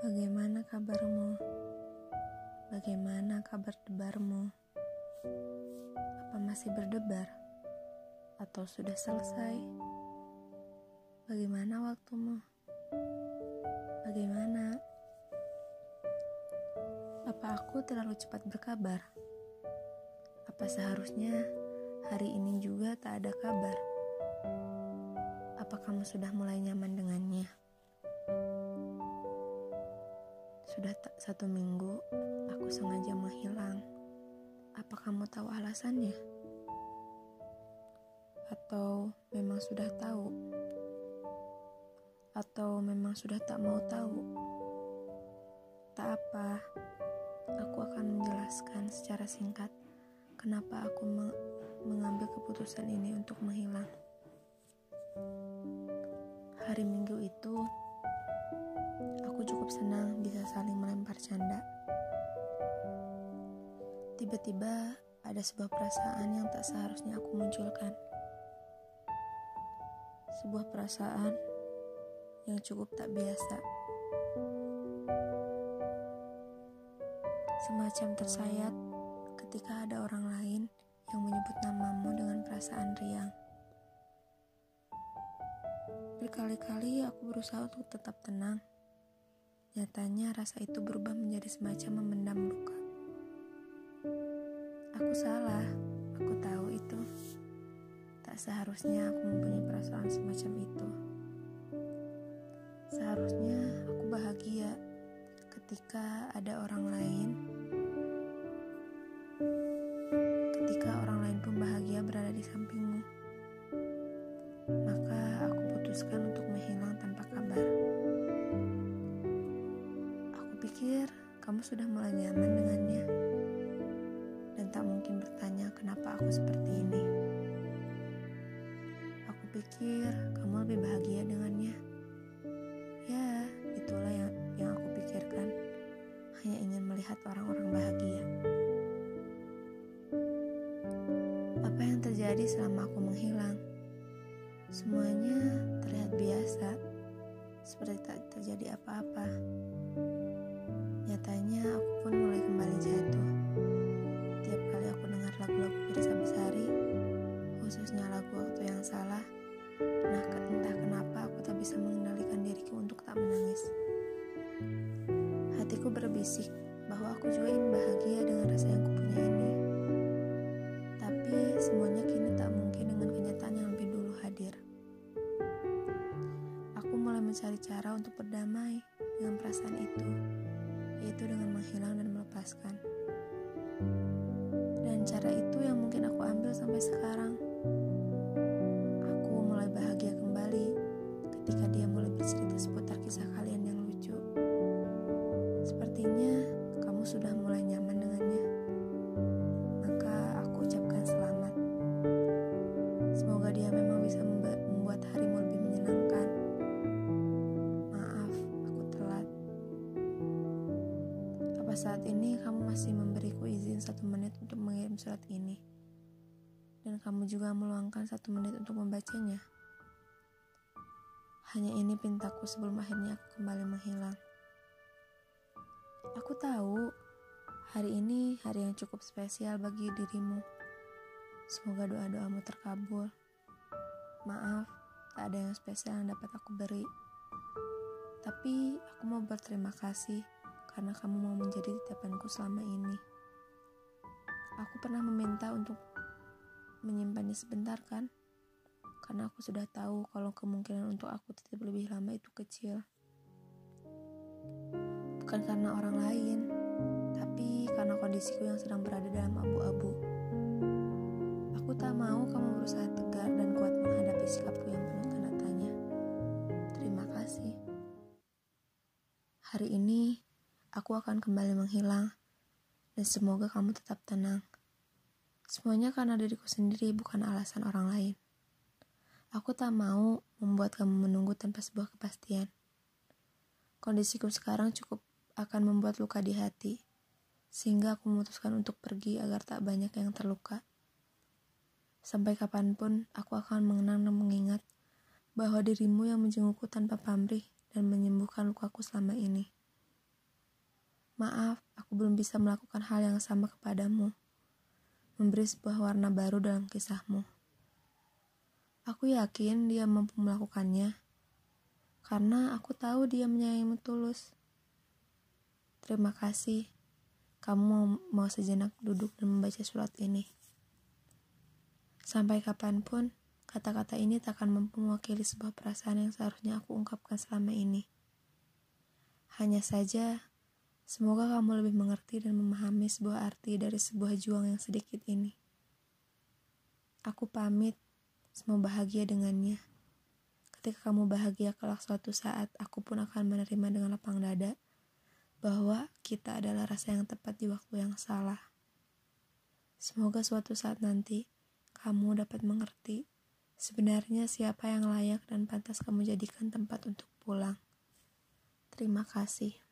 Bagaimana kabarmu? Bagaimana kabar debarmu? Apa masih berdebar? Atau sudah selesai? Bagaimana waktumu? Bagaimana? Apa aku terlalu cepat berkabar? Apa seharusnya hari ini juga tak ada kabar? Apa kamu sudah mulai nyaman dengannya? Sudah tak satu minggu, aku sengaja menghilang. Apa kamu tahu alasannya? Atau memang sudah tahu? Atau memang sudah tak mau tahu? Tak apa, aku akan menjelaskan secara singkat kenapa aku mengambil keputusan ini untuk menghilang. Hari Minggu itu, Aku cukup senang bisa saling melempar canda. Tiba-tiba ada sebuah perasaan yang tak seharusnya aku munculkan. Sebuah perasaan yang cukup tak biasa. Semacam tersayat ketika ada orang lain yang menyebut namamu dengan perasaan riang. Berkali-kali aku berusaha untuk tetap tenang Nyatanya rasa itu berubah menjadi semacam memendam luka. Aku salah, aku tahu itu. Tak seharusnya aku mempunyai perasaan semacam itu. Seharusnya aku bahagia ketika ada orang lain. Ketika orang lain pun bahagia berada di sampingmu. Maka aku putuskan untuk menghilang tanpa kabar. pikir kamu sudah mulai nyaman dengannya dan tak mungkin bertanya kenapa aku seperti ini. Aku pikir kamu lebih bahagia dengannya. Ya, itulah yang yang aku pikirkan. Hanya ingin melihat orang-orang bahagia. Apa yang terjadi selama aku? Semuanya terlihat biasa, seperti tak terjadi apa-apa. Nyatanya aku pun mulai kembali jatuh. Tiap kali aku dengar lagu-lagu Firsa Besari, khususnya lagu Waktu Yang Salah, nah entah kenapa aku tak bisa mengendalikan diriku untuk tak menangis. Hatiku berbisik bahwa aku juga ingin bahagia dengan rasa yang untuk berdamai dengan perasaan itu yaitu dengan menghilang dan melepaskan. Dan cara itu yang mungkin aku ambil sampai sekarang. Aku mulai bahagia kembali ketika dia mulai bercerita seputar kisah kalian yang lucu. Sepertinya kamu sudah mulai nyaman dengannya. Maka aku ucapkan selamat. Semoga dia memang bisa membuat harimu saat ini kamu masih memberiku izin satu menit untuk mengirim surat ini? Dan kamu juga meluangkan satu menit untuk membacanya? Hanya ini pintaku sebelum akhirnya aku kembali menghilang. Aku tahu hari ini hari yang cukup spesial bagi dirimu. Semoga doa-doamu terkabul. Maaf, tak ada yang spesial yang dapat aku beri. Tapi aku mau berterima kasih karena kamu mau menjadi titipanku selama ini. Aku pernah meminta untuk menyimpannya sebentar kan? Karena aku sudah tahu kalau kemungkinan untuk aku tetap lebih lama itu kecil. Bukan karena orang lain, tapi karena kondisiku yang sedang berada dalam abu-abu. Aku tak mau kamu berusaha tegar dan kuat menghadapi sikapku yang aku akan kembali menghilang, dan semoga kamu tetap tenang. Semuanya karena diriku sendiri, bukan alasan orang lain. Aku tak mau membuat kamu menunggu tanpa sebuah kepastian. Kondisiku sekarang cukup akan membuat luka di hati, sehingga aku memutuskan untuk pergi agar tak banyak yang terluka. Sampai kapan pun, aku akan mengenang dan mengingat bahwa dirimu yang menjengukku tanpa pamrih dan menyembuhkan lukaku selama ini. Maaf, aku belum bisa melakukan hal yang sama kepadamu. Memberi sebuah warna baru dalam kisahmu. Aku yakin dia mampu melakukannya. Karena aku tahu dia menyayangimu tulus. Terima kasih. Kamu mau sejenak duduk dan membaca surat ini. Sampai kapan pun, kata-kata ini tak akan mampu mewakili sebuah perasaan yang seharusnya aku ungkapkan selama ini. Hanya saja, semoga kamu lebih mengerti dan memahami sebuah arti dari sebuah juang yang sedikit ini. Aku pamit, semoga bahagia dengannya. Ketika kamu bahagia kelak suatu saat, aku pun akan menerima dengan lapang dada bahwa kita adalah rasa yang tepat di waktu yang salah. Semoga suatu saat nanti, kamu dapat mengerti sebenarnya siapa yang layak dan pantas kamu jadikan tempat untuk pulang. Terima kasih.